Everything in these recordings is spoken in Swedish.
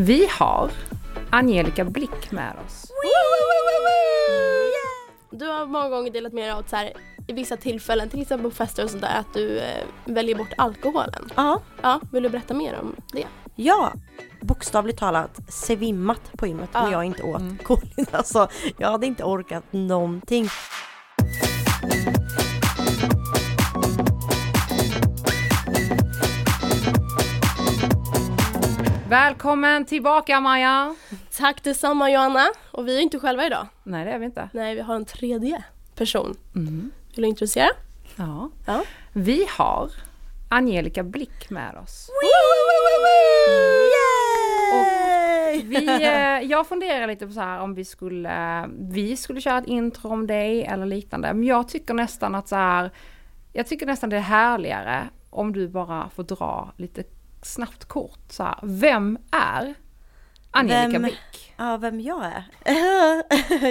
Vi har Angelica Blick med oss. Du har många gånger delat med dig av att så här, i vissa tillfällen, till exempel på fester och sådär, att du eh, väljer bort alkoholen. Ja. Ja, vill du berätta mer om det? Ja, bokstavligt talat svimmat på gymmet om Ja. jag inte åt kolin. Alltså, jag hade inte orkat någonting. Välkommen tillbaka Maja! Tack detsamma Johanna! Och vi är inte själva idag. Nej det är vi inte. Nej, vi har en tredje person. Mm. Vill du introducera? Ja. Ja. Vi har Angelica Blick med oss. Vi, eh, jag funderar lite på så här om vi skulle, vi skulle köra ett intro om dig eller liknande. Men jag tycker nästan att så här, jag tycker nästan det är härligare om du bara får dra lite snabbt kort så här. Vem är Angelica Blick? Ja, vem jag är?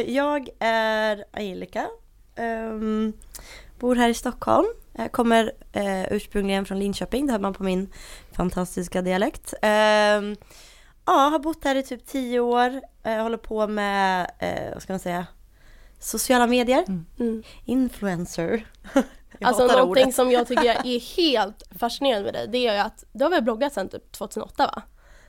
jag är Angelica. ehm, bor här i Stockholm. Jag kommer eh, ursprungligen från Linköping, det hör man på min fantastiska dialekt. Ehm, ja, har bott här i typ tio år. Eh, håller på med, eh, vad ska man säga, sociala medier. Mm. Influencer. Jag Alltså någonting ordet. som jag tycker är helt fascinerande med dig, det är ju att du har väl bloggat sedan typ 2008 va?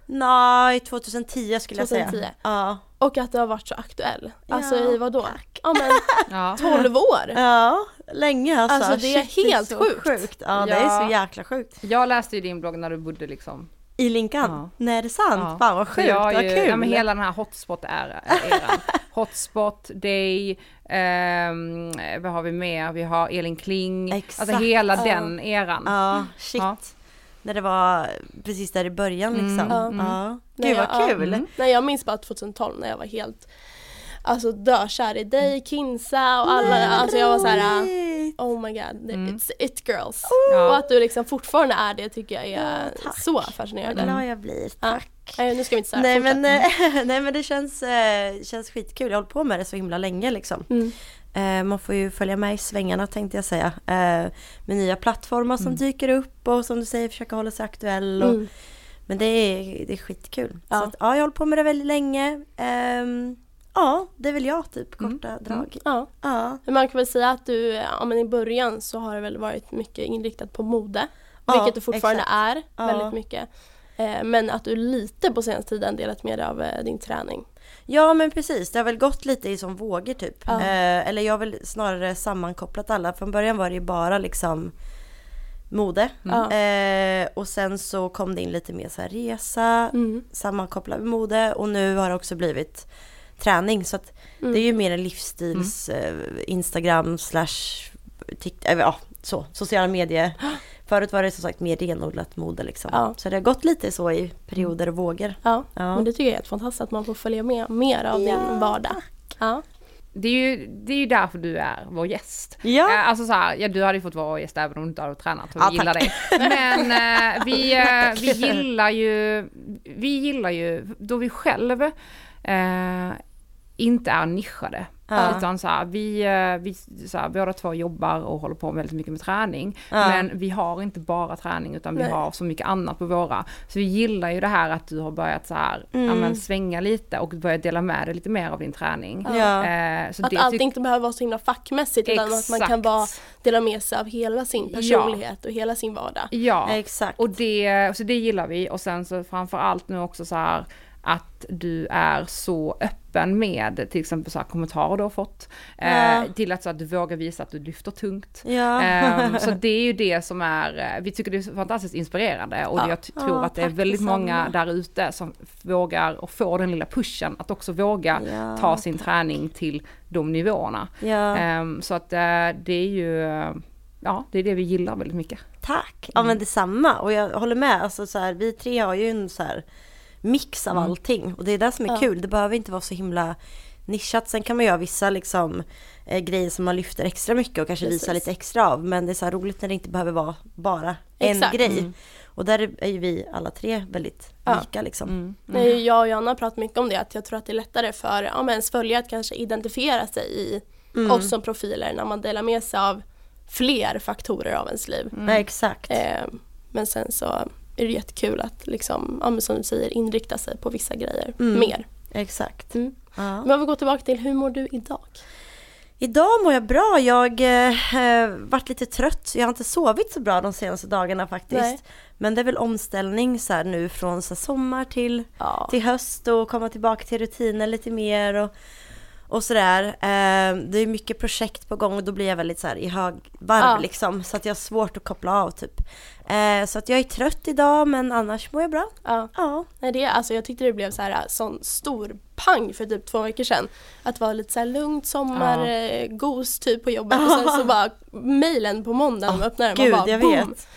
Nej, 2010 skulle jag 2010. säga. Ja. Och att du har varit så aktuell. Alltså Ja, i vad då? Ja men Ja. 12 år! Ja, länge alltså. Alltså, det är Shit, helt så sjukt. Ja, det Ja. är så jäkla sjukt. Jag läste ju din blogg när du bodde liksom I Linkan? Ja. Nej, är det sant? Ja. Fan vad sjukt, vad kul. Ja, men hela den här hotspot-eran. hotspot, Day, ehm, vad har vi mer? Vi har Elin Kling. Exakt. Alltså hela Ja. den eran. Ja, shit. Ja. När det var precis där i början liksom. Mm, Ja. mm. Ja. Gud vad ja, kul. mm. Nej jag minns bara 2012 när jag var helt Alltså dökär i dig, Kinsa och alla, alltså jag var såhär Roligt. Oh my god, Mm. it's it girls. Ja. Och att du liksom fortfarande är det tycker jag är Ja, så fascinerande. glad jag blir, Ja. tack. Nej nu ska vi inte säga Nej men, eh, nej men det känns, eh, känns skitkul, jag har hållit på med det så himla länge liksom. Mm. Eh, man får ju följa med i svängarna tänkte jag säga. Med nya plattformar som Mm. dyker upp och som du säger försöka hålla sig aktuell. Och, Mm. Men det är, det är skitkul. Ja. Så att, ja, jag har hållit på med det väldigt länge. Ehm, ja, det är väl jag typ, Mm. korta drag. Ja. Ja. Men man kan väl säga att du, ja men i början så har det väl varit mycket inriktat på mode. Ja, vilket du fortfarande exakt. är Ja. väldigt mycket. Eh, Men att du lite på senaste tiden delat med dig av eh, din träning. ja, men precis. Det har väl gått lite i som vågor typ. Ja. Eh, eller jag har väl snarare sammankopplat alla. Från början var det ju bara liksom mode. Ja. Eh, och sen så kom det in lite mer så här resa, Mm. sammankopplat med mode och nu har det också blivit träning. Så att Mm. det är ju mer en livsstils eh, Instagram slash eh, ja så, sociala medier. Förut var det som sagt mer renodlat mode liksom. Ja. Så det har gått lite så i perioder och vågor. Ja. Ja. men det tycker jag är helt fantastiskt att man får följa med mer av Ja, din vardag. Ja. Det är, ju, det är ju därför du är vår gäst. Ja. Eh, Alltså så här, ja du hade ju fått vara vår gäst även om du inte hade tränat och vi Ja, gillar dig. Men eh, vi, eh, vi gillar ju, vi gillar ju då vi själv eh, inte är nischade. Ja. Utan så här, vi, eh, vi så här, båda två jobbar och håller på väldigt mycket med träning. Ja. Men vi har inte bara träning utan vi Nej. har så mycket annat på våra. Så vi gillar ju det här att du har börjat så här, ja, Mm. men, svänga lite och börjat dela med dig lite mer av din träning. Ja. Eh, så Att det allt tyck- inte behöver vara så himla fackmässigt utan att man Exakt. kan vara, dela med sig av hela sin personlighet och hela sin vardag. Ja, Exakt. och det, så det gillar vi och sen så framför allt nu också så här att du är så öppen med till exempel så kommentarer du har fått. Ja. Eh, till att, så att du vågar visa att du lyfter tungt. Ja. Ehm, så det är ju det som är, eh, vi tycker det är fantastiskt inspirerande och Ja. jag tror att det är väldigt många där ute som vågar och får den lilla pushen att också våga ta sin träning till de nivåerna. Ehm, så att eh, det är ju, eh, ja det är det vi gillar väldigt mycket. Tack! Ja men detsamma och jag håller med. Alltså, så här, vi tre har ju en så här mix av Mm. allting och det är det som är Ja. kul. Det behöver inte vara så himla nischat. Sen kan man göra vissa liksom eh, grejer som man lyfter extra mycket och kanske Precis. visar lite extra av. Men det är så roligt när det inte behöver vara bara en Exakt. grej. Mm. Och där är ju vi alla tre väldigt Ja. lika liksom. Mm. Nej, Jag och Johanna har pratat mycket om det, att jag tror att det är lättare för ja, ens följare att kanske identifiera sig i Mm. oss som profiler när man delar med sig av fler faktorer av ens liv. Ja, exakt. Eh, men sen så är det jättekul att liksom, ja, som du säger, inrikta sig på vissa grejer Mm. mer. Exakt. Mm. Ja. Men om vi går tillbaka till, hur mår du idag? Idag mår jag bra. Jag eh, varit lite trött. Jag har inte sovit så bra de senaste dagarna faktiskt. Nej. Men det är väl omställning så nu från så sommar till, Ja. till höst och komma tillbaka till rutiner lite mer och, och sådär. Eh, det är mycket projekt på gång och då blir jag väldigt så i högvarv Ja. liksom. Så att jag har svårt att koppla av typ. Eh, så att jag är trött idag men annars mår jag bra. Ja. Ja. Nej, det, alltså, jag tyckte det blev så här sån stor pang för typ två veckor sedan. Att vara lite så här lugnt sommar, Ja. eh, gos typ på jobbet och sen så bara mejlen på måndagen man öppnar den Gud, man bara jag boom. vet.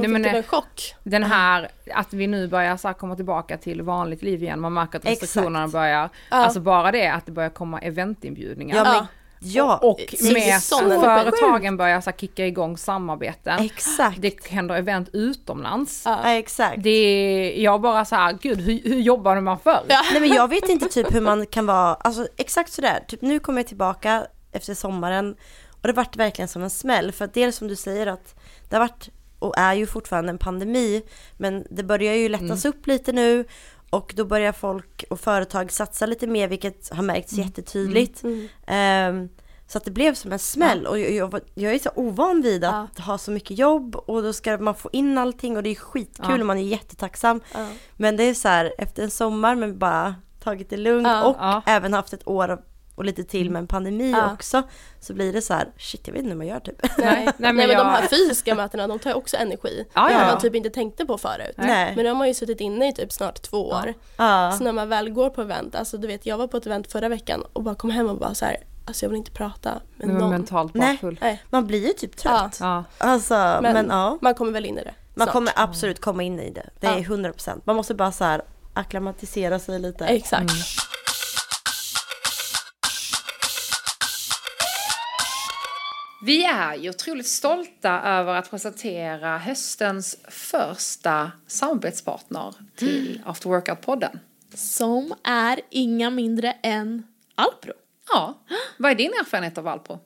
Nej, fick typ en chock. Den här, att vi nu börjar så här komma tillbaka till vanligt liv igen. Man märker att Exakt. restriktionerna börjar, Ja. alltså bara det att det börjar komma eventinbjudningar. Ja, men, ja. Och Så- med företagen börjar så här kicka igång samarbeten. Exakt. Det händer event utomlands. Ja, exakt. Det är, jag bara så här, gud hur, hur jobbade man förr? Ja. Nej men jag vet inte typ hur man kan vara, alltså exakt sådär, typ nu kommer jag tillbaka efter sommaren och det vart verkligen som en smäll för att dels som du säger att det har varit och är ju fortfarande en pandemi men det börjar ju lättas upp lite nu och då börjar folk och företag satsa lite mer vilket har märkts jättetydligt. Mm. Ehm, så att det blev som en smäll och jag, jag, jag är så ovan vid att ha så mycket jobb och då ska man få in allting och det är skitkul Ja. och man är jättetacksam. Ja. Men det är så här efter en sommar men bara tagit det lugnt Ja, och ja. även haft ett år av- och lite till med en pandemi Ja. också. Så blir det så här, shit jag vet inte hur man gör typ. Nej. Nej, men, men de här fysiska mötena de tar ju också energi. Ja, ja, Som ja. man typ inte tänkte på förut. Nej. Men nu har man ju suttit inne i typ snart två år. Ja. Så när man väl går på event, alltså du vet jag var på ett event förra veckan och bara kom hem och bara så här, alltså jag vill inte prata med Det någon. mentalt bakfull. Nej, Man blir ju typ trött. Ja. Alltså, men, Men- ja. man kommer väl in i det. Man snart. kommer absolut komma in i det. Det är Ja. 100%. Man måste bara så här akklimatisera sig lite. Exakt. Vi är ju otroligt stolta över att presentera höstens första samarbetspartner till After Workout-podden. Som är inga mindre än Alpro. Ja, vad är din erfarenhet av Alpro?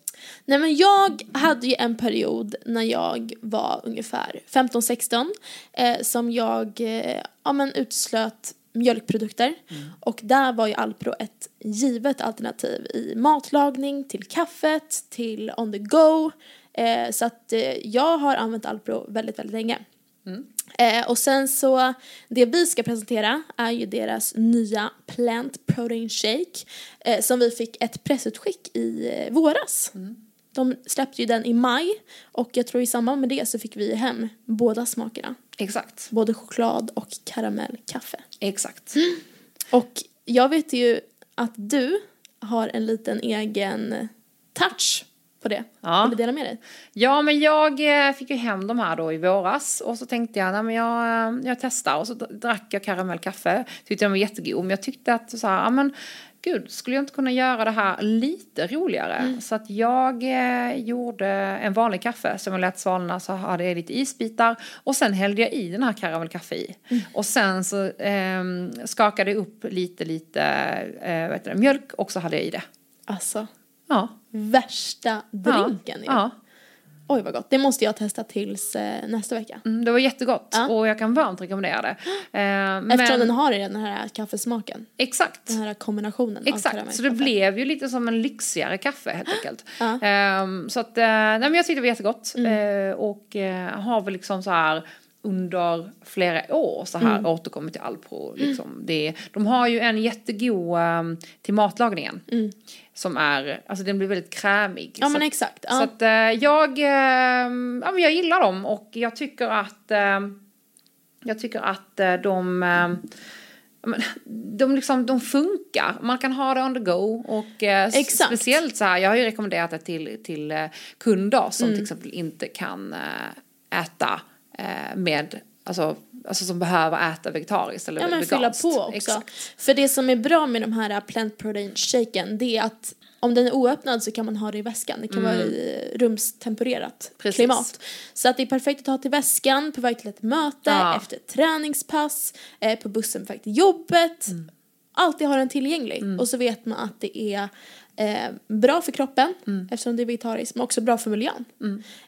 Nej men jag hade ju en period när jag var ungefär 15-16 eh, som jag eh, ja, men utslöt mjölkprodukter och där var ju Alpro ett givet alternativ i matlagning, till kaffet, till on the go. Eh, så att eh, jag har använt Alpro väldigt, väldigt länge. Eh, och sen så, det vi ska presentera är ju deras nya Plant Protein Shake eh, som vi fick ett pressutskick i eh, våras. De släppte ju den i maj och jag tror i samband med det så fick vi hem båda smakerna. Exakt, Både choklad och karamellkaffe. exakt. Och jag vet ju att du har en liten egen touch på det. Ja. Vill du dela med dig? Ja, men jag eh, fick ju hem de här då i våras och så tänkte jag, nej men jag, eh, jag testar och så drack jag karamellkaffe. Tyckte den var jättegod, men jag tyckte att så här, ja men gud, skulle jag inte kunna göra det här lite roligare? Så att jag eh, gjorde en vanlig kaffe som jag lät svalna så hade jag lite isbitar och sen hällde jag i den här karamellkaffe i. Och sen så eh, skakade jag upp lite, lite eh, vad heter det, mjölk och så hade jag i det. Alltså, Ja. värsta drinken ju. Ja. Oj vad gott, det måste jag testa tills eh, nästa vecka. Mm, det var jättegott Ja. och jag kan varmt rekommendera det. Eh, Eftersom men, den har den här kaffesmaken. Exakt. Den här kombinationen av Exakt, karamell så det blev ju lite som en lyxigare kaffe helt enkelt. Ja. Ehm, så att, eh, nej men jag tyckte det var jättegott. Mm. Eh, och eh, har väl liksom så här under flera år så här Mm. återkommit till Alpro. Liksom. Det, de har ju en jättegod um, till matlagningen. Som är, alltså den blir väldigt krämig. Ja så men att- exakt. Så Ja. att eh, jag, eh, ja, men jag gillar dem och jag tycker att eh, jag tycker att eh, de eh, men, de, liksom, de funkar. Man kan ha det on the go. Och eh, speciellt så här, jag har ju rekommenderat det till, till eh, kunder som Mm. till exempel inte kan eh, äta med, alltså, alltså som behöver äta vegetariskt eller Ja men fylla veganskt. på också. Exakt. För det som är bra med de här plant protein shaken det är att om den är oöppnad så kan man ha det i väskan. Det kan vara i rumstempererat Mm. Precis. klimat. Så att det är perfekt att ha till väskan på väg till ett möte, Ja. efter ett träningspass, eh, på bussen på väg till jobbet. Mm. alltid ha den tillgänglig. Och så vet man att det är eh, bra för kroppen eftersom det är vegetariskt men också bra för miljön.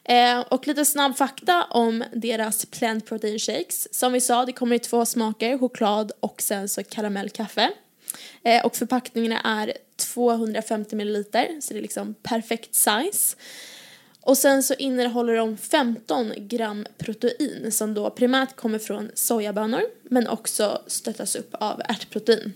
Eh, och lite snabb fakta om deras plant protein shakes. Som vi sa, det kommer i två smaker, choklad och sen så karamellkaffe. Eh, och förpackningarna är 250 milliliter så det är liksom perfekt size. Och sen så innehåller de 15 gram protein som då primärt kommer från sojabönor men också stöttas upp av ärtprotein.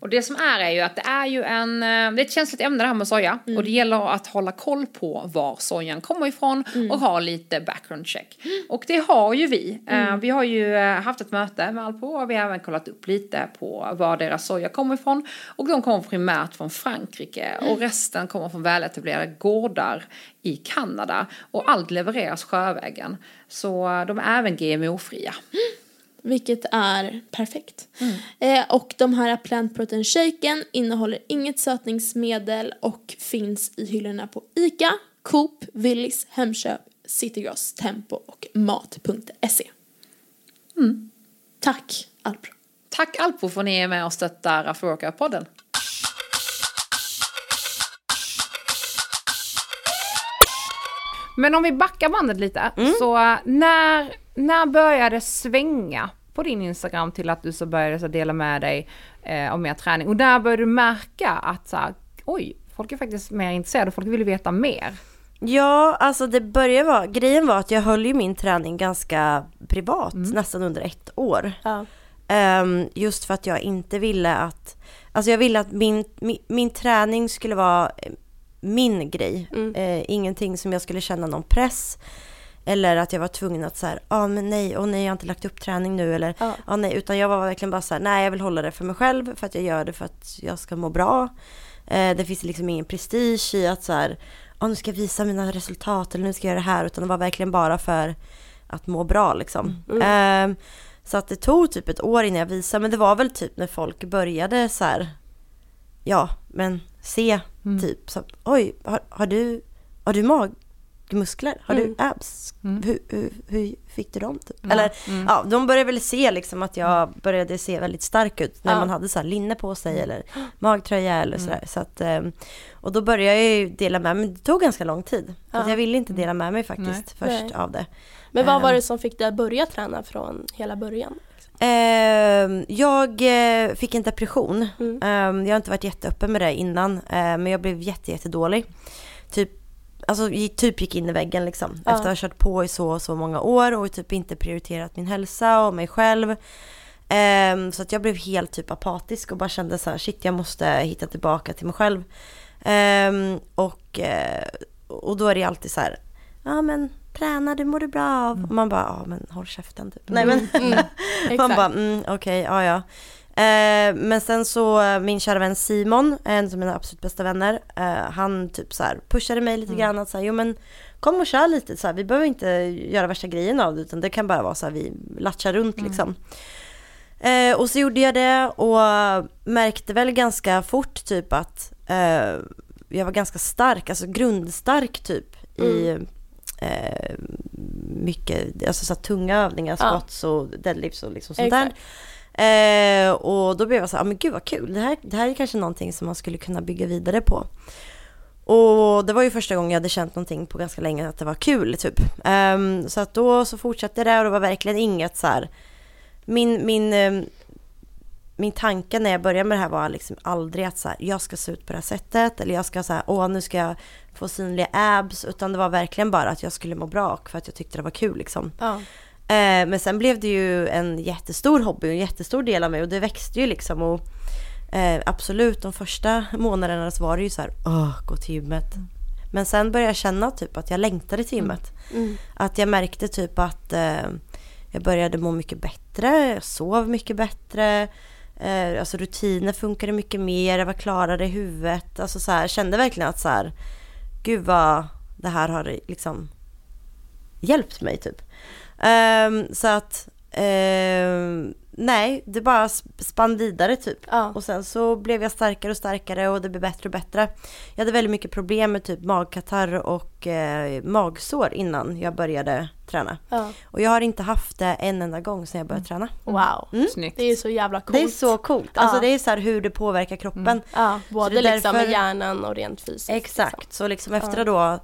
Och det som är är ju att det är ju en, eh, det är ett känsligt ämne det här med soja. Och det gäller att hålla koll på var sojan kommer ifrån och ha lite background check. Och det har ju vi. Eh, Vi har ju eh, haft ett möte med Alpo och vi har även kollat upp lite på var deras soja kommer ifrån. Och de kommer primärt från Frankrike och resten kommer från väletablerade gårdar i Kanada. Och allt levereras sjövägen. Så de är även GMO-fria. Vilket är perfekt. Eh, och de här plant protein shaken innehåller inget sötningsmedel och finns i hyllorna på ICA, Coop, Willys, Hemköp, Citygross, Tempo och Mat.se. Tack Alpro. Tack Alpo för att ni är med och stöttar Afroworkout-podden. Men om vi backar bandet lite, så när, när började det svänga på din Instagram till att du så började så dela med dig eh, om mer träning? Och där började du märka att så här, oj, folk är faktiskt mer intresserade, folk vill veta mer. Ja, alltså det började vara, grejen var att jag höll ju min träning ganska privat nästan under ett år. Ja. Ehm, just för att jag inte ville att, alltså jag ville att min, min, min träning skulle vara min grej. Eh, ingenting som jag skulle känna någon press. Eller att jag var tvungen att så här, ja ah, men nej, och nej jag har inte lagt upp träning nu. Eller, ja. Ja. nej, utan jag var verkligen bara så här, nej jag vill hålla det för mig själv för att jag gör det för att jag ska må bra. Eh, det finns liksom ingen prestige i att så här, ja nu ska jag visa mina resultat eller nu ska jag göra det här, utan det var verkligen bara för att må bra liksom. Ehm, så att det tog typ ett år innan jag visade, men det var väl typ när folk började så här, ja men se typ, så, oj har, har du, har du magmuskler? Har du abs? Hur, hur, hur fick du dem? Typ? Eller ja, de började väl se liksom att jag började se väldigt stark ut när Ja. man hade så linne på sig eller magtröja eller sådär. Så att, ehm, och då började jag ju dela med mig, men det tog ganska lång tid. Att Ja. jag ville inte dela med mig faktiskt först Nej. av det. Men vad var Ehm. det som fick dig att börja träna från hela början? Ehm, jag eh, fick en depression. Mm. Ehm, jag har inte varit jätteöppen med det innan, eh, men jag blev jätte, jättedålig. Typ, alltså typ gick in i väggen liksom. Efter att ha kört på i så, så många år och typ inte prioriterat min hälsa och mig själv. Ehm, så att jag blev helt typ apatisk och bara kände så här, shit jag måste hitta tillbaka till mig själv. Ehm, och, eh, och då är det alltid så här, ja men träna, det mår du bra av. Och man bara, ja men håll käften typ. Nej men, man Exakt. bara, mm, okej, ja ja. Eh, men sen så, eh, min kära vän Simon, en av mina absolut bästa vänner, eh, han typ så pushade mig lite grann att säga, jo men kom och kör lite så här, vi behöver inte göra värsta grejen av det utan det kan bara vara så här, vi latchar runt liksom. Eh, och så gjorde jag det och märkte väl ganska fort typ att eh, jag var ganska stark, alltså grundstark typ i eh, mycket, alltså så tunga övningar, Ja. squats och deadlifts och liksom sånt Exakt. där. Eh, och då blev jag så här, ah, men gud vad kul, det här, det här är kanske någonting som man skulle kunna bygga vidare på. Och det var ju första gången jag hade känt någonting på ganska länge att det var kul typ. Um, så att då så fortsatte det och det var verkligen inget så här. Min, min, um, min tanke när jag började med det här var liksom aldrig att så här, jag ska se ut på det här sättet eller jag ska så här, åh nu ska jag få synliga abs utan det var verkligen bara att jag skulle må bra och för att jag tyckte det var kul liksom. Ja. Eh, men sen blev det ju en jättestor hobby och en jättestor del av mig och det växte ju liksom och eh, absolut de första månaderna så var det ju så här, åh, gå till gymmet. Men sen började jag känna typ att jag längtade till gymmet. Mm. Att jag märkte typ att eh, jag började må mycket bättre, jag sov mycket bättre. Alltså rutiner funkade mycket mer, jag var klarare i huvudet. Alltså så här, kände verkligen att så här, gud vad det här har liksom hjälpt mig typ. Ehm, så att Eh, nej, det bara sp- spann vidare typ. Ja. Och sen så blev jag starkare och starkare och det blev bättre och bättre. Jag hade väldigt mycket problem med typ magkatarr och eh, magsår innan jag började träna. Ja. Och jag har inte haft det en enda gång sedan jag började träna. Wow. Mm. Snyggt. Det är så jävla coolt. Det är så coolt. Alltså Ja. det är så här hur det påverkar kroppen. Ja, både liksom därför- med hjärnan och rent fysiskt. Exakt, så liksom efter Ja. då,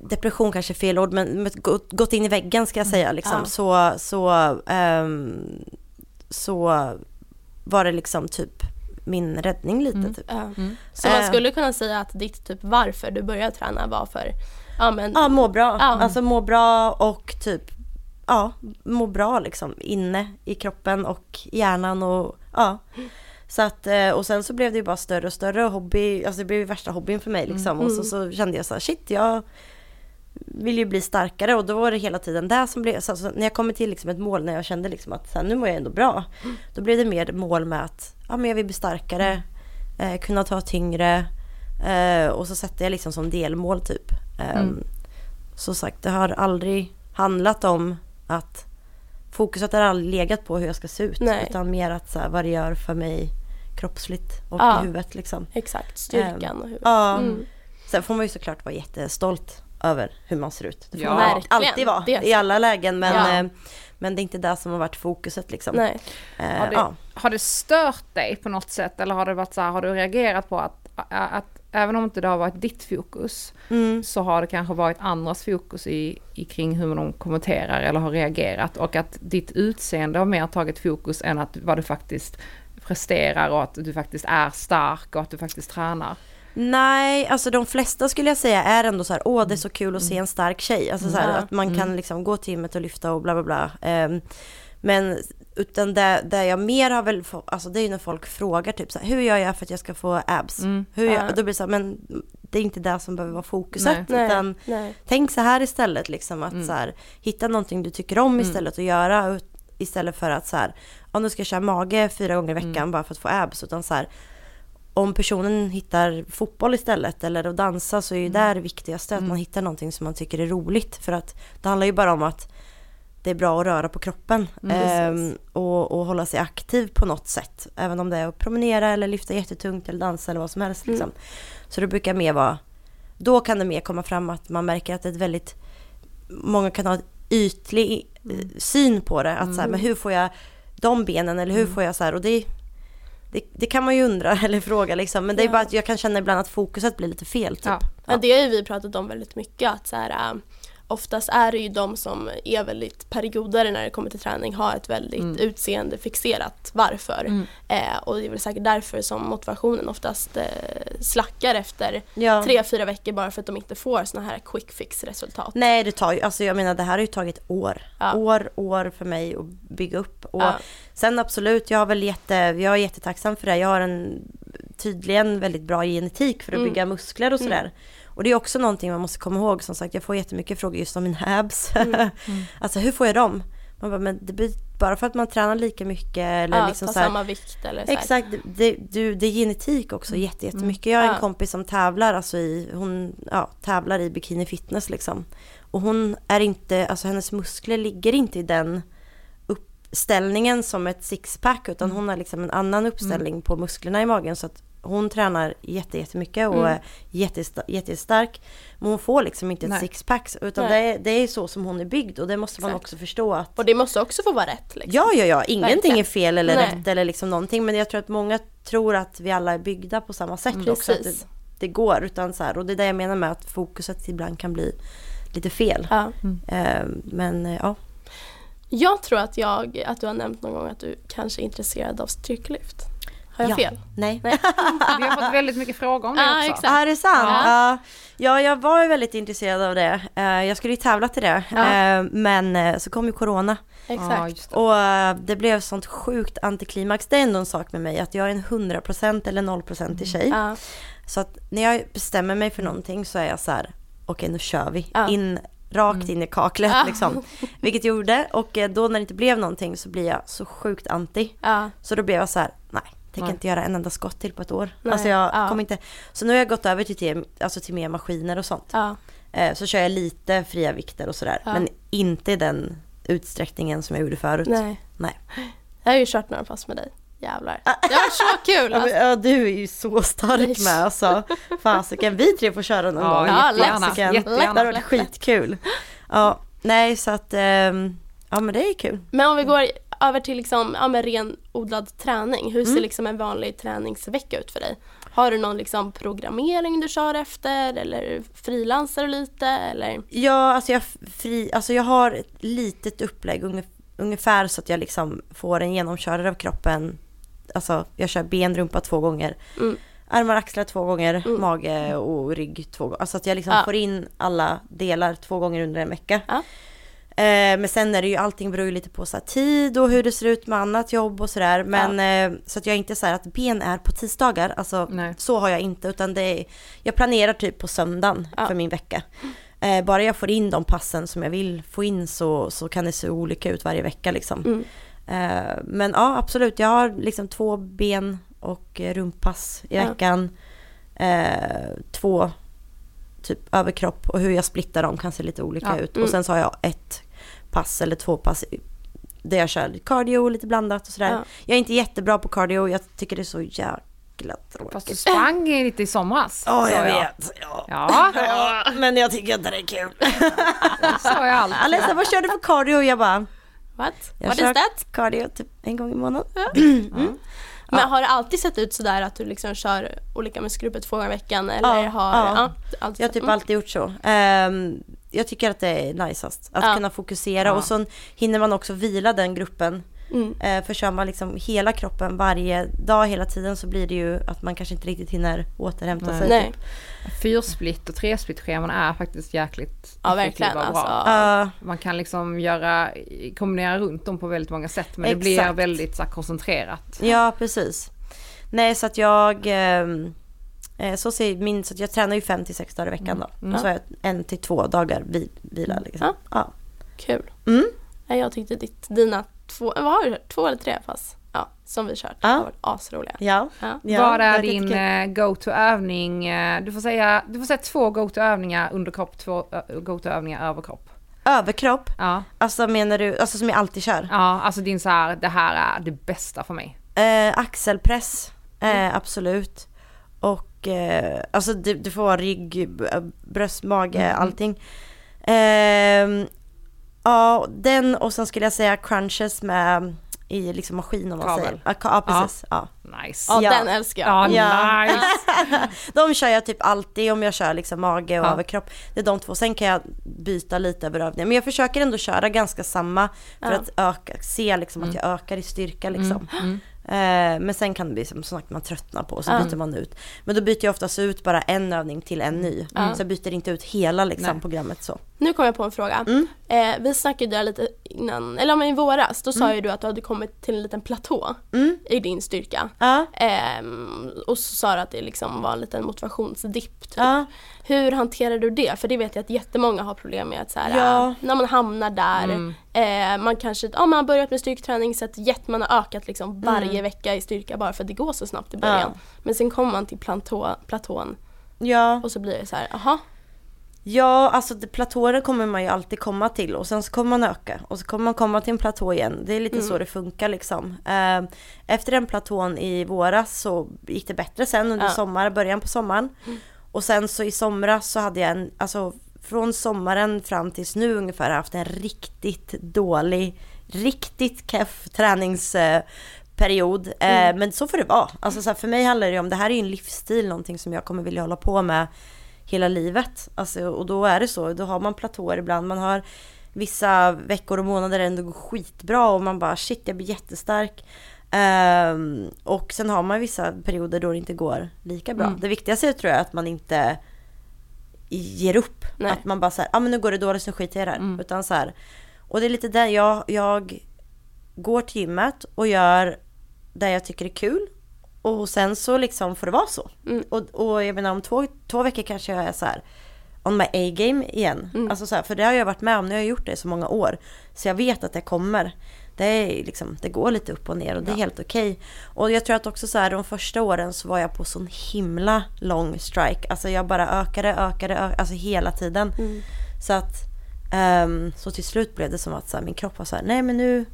depression kanske är fel ord, men gått, in i väggen ska jag säga liksom, Ja. så, så, ehm, så var det liksom typ min räddning lite Mm. typ. Ja. Mm. Så man Eh. skulle kunna säga att ditt typ varför du började träna var för, ja men, Ja, må bra. Ja. Alltså må bra och typ, ja, må bra liksom inne i kroppen och hjärnan och ja. Så att, eh, och sen så blev det ju bara större och större hobby, alltså det blev ju värsta hobbyn för mig liksom. Och så, så kände jag så här, shit jag vill ju bli starkare och då var det hela tiden det som blev, så, när jag kommer till liksom ett mål när jag kände liksom att så här, nu mår jag ändå bra. Då blev det mer mål med att, ja men jag vill bli starkare, eh, kunna ta tyngre eh, och så sätter jag liksom som delmål typ. Eh, Mm. Så sagt, det har aldrig handlat om att fokuset har aldrig legat på hur jag ska se ut. Nej. Utan mer att så här, vad det gör för mig kroppsligt och Ja. i huvudet liksom. exakt, styrkan och hur. Ja. Mm. Sen får man ju såklart vara jättestolt över hur man ser ut. Det får Ja. man Verkligen. alltid vara i alla lägen. Men, Ja. eh, men det är inte det som har varit fokuset liksom. Nej. Eh, Har det, ja. har det stört dig på något sätt eller har det varit så här, har du reagerat på att, att även om inte det har varit ditt fokus Mm. så har det kanske varit andras fokus i, i kring hur de kommenterar eller har reagerat och att ditt utseende har mer tagit fokus än att vad du faktiskt presterar och att du faktiskt är stark och att du faktiskt tränar. Nej, alltså de flesta skulle jag säga är ändå så här, åh det är så kul att se en stark tjej. Alltså så här, Ja. att man kan liksom gå till gymmet och lyfta och bla bla bla. Ehm, men utan det, det jag mer har väl fått, alltså det är ju när folk frågar typ så här, hur gör jag för att jag ska få abs? Mm. Hur gör. Då blir det så här, men det är inte det som behöver vara fokuset. Nej. Utan Nej. tänk så här istället, liksom att så här, hitta någonting du tycker om istället att göra. Istället för att så här, ja nu ska jag köra mage fyra gånger i veckan bara för att få abs. Utan så här, om personen hittar fotboll istället eller att dansa så är ju det det viktigaste. Att man hittar någonting som man tycker är roligt. För att det handlar ju bara om att det är bra att röra på kroppen. ehm, och, och hålla sig aktiv på något sätt. Även om det är att promenera eller lyfta jättetungt eller dansa eller vad som helst. Liksom. Så det brukar mer vara, då kan det mer komma fram att man märker att det är ett väldigt, många kan ha ett ytlig eh, syn på det. Att så här, men hur får jag de benen eller hur får jag så här och det det, det kan man ju undra eller fråga liksom. Men det är Ja. bara att jag kan känna ibland att fokuset blir lite fel typ. Ja. Men det har ju vi pratat om väldigt mycket att så här, äh, oftast är det ju de som är väldigt perioder när det kommer till träning har ett väldigt Mm. utseende fixerat varför. Mm. Eh, och det är väl säkert därför som motivationen oftast eh, slackar efter Ja. tre, fyra veckor bara för att de inte får såna här quick fix resultat. Nej det tar ju, alltså jag menar det här har ju tagit år. Ja. År, år för mig att bygga upp. Och Ja. sen absolut, jag har väl jätte, jag är jättetacksam för det. Jag har en tydligen väldigt bra genetik för att Mm. bygga muskler och sådär. Och det är också någonting man måste komma ihåg. Som sagt, jag får jättemycket frågor just om mina abs. Mm. alltså hur får jag dem? Man bara, men det blir bara för att man tränar lika mycket eller Ja, liksom ta så här, samma vikt eller så här. Exakt, det, du, det är genetik också jätte, jättemycket. Jag har en Mm. Ja. kompis som tävlar, alltså i, hon ja, tävlar i bikini fitness liksom. Och hon är inte, alltså hennes muskler ligger inte i den uppställningen som ett sixpack utan Mm. hon har liksom en annan uppställning på musklerna i magen så att hon tränar jätte, jättemycket och Mm. är jättesta- jättestark. Men hon får liksom inte ett sixpack utan det är, det är så som hon är byggd och det måste man Exakt. också förstå att Och det måste också få vara rätt. Liksom. Ja, ja, ja. Ingenting Verkligen. är fel eller Nej. rätt eller liksom någonting. Men jag tror att många tror att vi alla är byggda på samma sätt också. Att det, det går. Utan så här, och det är det jag menar med att fokuset ibland kan bli lite fel. Ja. Eh, men eh, ja. Jag tror att, jag, att du har nämnt någon gång att du kanske är intresserad av styrkelyft. Har jag ja. fel? Nej. Vi har fått väldigt mycket frågor om det Ja, också. exakt. Ja, är det sant? Ja. Ja. ja, jag var ju väldigt intresserad av det. Eh, jag skulle ju tävla till det. Ja. Eh, men eh, så kom ju corona. Exakt. Och det blev sånt sjukt antiklimax. Det är ändå en sak med mig att jag är en 100% eller 0% tjej. Ja. Så att när jag bestämmer mig för någonting så är jag så här, okej nu kör vi. Ja. In, rakt in i kaklet Ja. liksom. Vilket jag gjorde och då när det inte blev någonting så blir jag så sjukt anti. Ja. Så då blev jag så här, nej. Tänker inte göra en enda skott till på ett år. Nej. Alltså jag Ja. kommer inte. Så nu har jag gått över till, till, alltså till mer maskiner och sånt. Ja. Eh, så kör jag lite fria vikter och sådär. Ja. Men inte i den utsträckningen som jag gjorde förut. Nej. Nej. Jag har ju kört några pass med dig. Jävlar. Det har varit så kul. Ja, men, Alltså. ja, du är ju så stark Nej. med alltså. Fasiken, vi tre får köra någon Ja, gång. Ja, jättegärna. Fasiken. jättegärna. Det hade varit skitkul. Ja, nej så att, ehm, ja men det är kul. Men om vi går över till liksom, ja, men ren odlad träning. Hur ser Mm. liksom en vanlig träningsvecka ut för dig? Har du någon liksom programmering du kör efter eller frilansar du lite eller? Ja, alltså jag, fri, alltså jag har ett litet upplägg ungef- ungefär så att jag liksom får en genomkörare av kroppen. Alltså jag kör ben, rumpa två gånger. Mm. Armar, axlar två gånger, Mm. mage och rygg två gånger. Alltså att jag liksom Ja. får in alla delar två gånger under en vecka. Ja. Eh, men sen är det ju, allting beror ju lite på så här, tid och hur det ser ut med annat jobb och sådär. Men eh, så att jag inte så här att ben är på tisdagar, alltså Nej. så har jag inte. Utan det är, jag planerar typ på söndagen Ja. för min vecka. Eh, bara jag får in de passen som jag vill få in så, så kan det se olika ut varje vecka liksom. Mm. Men ja, absolut. Jag har liksom två ben och rumpass i Ja. veckan. Eh, två typ överkropp och hur jag splittar dem kan se lite olika Ja. ut. Mm. Och sen så har jag ett pass eller två pass där jag kör cardio lite blandat och sådär. Ja. Jag är inte jättebra på cardio, jag tycker det är så jäkla tråkigt. Fast du sprang lite i somras. Ja, sa jag vet. Ja. Ja, Ja, men jag tycker inte det är kul. sa jag alltid. Alessa, vad kör du för cardio? Jag bara, What? jag What kör is that? cardio typ en gång i månaden. Men har det alltid sett ut sådär att du liksom kör olika muskelgrupper två gånger i veckan? Eller Ja, har, ja. ja, Jag har typ mm. alltid gjort så. Ehm, jag tycker att det är najsast att Ja. kunna fokusera Ja. och så hinner man också vila den gruppen. Mm. Uh, för kör man liksom hela kroppen varje dag hela tiden så blir det ju att man kanske inte riktigt hinner återhämta Nej. sig. Nej, Typ. Fyrsplit och tresplit-scheman är faktiskt jäkligt ja verkligen och bra. alltså. Man kan liksom göra, kombinera runt dem på väldigt många sätt men det blir Exakt. väldigt så här, koncentrerat. ja, precis. Nej, så att jag... eh, så ser min, så jag tränar ju fem till sex dagar i veckan då. Mm. Och så har jag en till två dagar vi, vila liksom. Ja. Ja. Kul. Mm. Nej, Jag tyckte ditt, dina två, vad har du kört? Två eller tre pass? Ja, som vi kört. Ja. har varit asroliga. Ja. Ja. ja. Vad det är din eh, go-to-övning? Eh, Du får, säga, du får säga två go-to-övningar under kropp, två eh, go-to-övningar över kropp. Överkropp? Ja, Alltså menar du, alltså som jag alltid kör? ja alltså din så här, det här är det bästa för mig. Eh, axelpress, eh, absolut. Och eh, alltså det, det får vara rygg, b- bröst, mage, Mm. allting. Ehm, ja, den och sen skulle jag säga crunches med i liksom maskin om man Kabel. säger. Ja, ja precis. Ja. Nice. Ja, Ja. den älskar jag. Ja, Ja. nice. De kör jag typ alltid om jag kör liksom mage och Ja. överkropp. Det är de två. Sen kan jag byta lite över övningar. Men jag försöker ändå köra ganska samma för att öka, se liksom att jag ökar i styrka liksom. Mm. Eh, men sen kan det bli som sagt man tröttnar på och så byter man ut. Men då byter jag oftast ut bara en övning till en ny. Ja. Så jag byter inte ut hela liksom Nej. programmet så. Nu kom jag på en fråga. Mm. Eh, vi snackade där lite innan, eller om i våras, då sa ju du att du hade kommit till en liten platå Mm. i din styrka. Ja. Ehm, och så sa du att det liksom var en liten motivationsdipp. Typ. Ja. Hur hanterar du det? För det vet jag att jättemånga har problem med att så här, Ja. äh, när man hamnar där, Mm. eh, man kanske ja, man har börjat med styrketräning så att jätt, man har ökat liksom varje Mm. vecka i styrka bara för att det går så snabbt i början. Men sen kommer man till platå, platån Ja. och så blir det så här, aha, Ja, alltså det, platåer kommer man ju alltid komma till och sen så kommer man öka och så kommer man komma till en platå igen. Det är lite så det funkar liksom. Eh, Efter den platån i våras så gick det bättre sen under Ja. sommar, början på sommaren. Och sen så i somras så hade jag en, alltså från sommaren fram tills nu ungefär haft en riktigt dålig, riktigt keff träningsperiod. Eh, men så får det vara. Alltså så här, för mig handlar det ju om, det här är ju en livsstil, någonting som jag kommer vilja hålla på med hela livet. Alltså, och då är det så, då har man platåer ibland. Man har vissa veckor och månader där det ändå går skitbra och man bara shit jag blir jättestark. Ehm, och sen har man vissa perioder då det inte går lika bra. Mm. Det viktigaste tror jag är att man inte ger upp. Nej. Att man bara säger, ja ah, men nu går det dåligt så skiter jag i det här. Mm. Utan så här. Och det är lite där jag, jag går till gymmet och gör det jag tycker är kul. Och sen så liksom får det vara så. Mm. Och, och jag menar om två, två veckor kanske jag är så här on my A-game igen. Mm. Alltså så här, för det har jag varit med om, nu har jag gjort det i så många år. Så jag vet att det kommer. Det, är liksom, det går lite upp och ner och det är helt okej. Och jag tror att också så här de första åren så var jag på sån himla lång strike. Alltså jag bara ökade, ökade, ökade alltså hela tiden. Mm. Så att Ehm, så till slut blev det som att så här, min kropp var så här, nej men nu,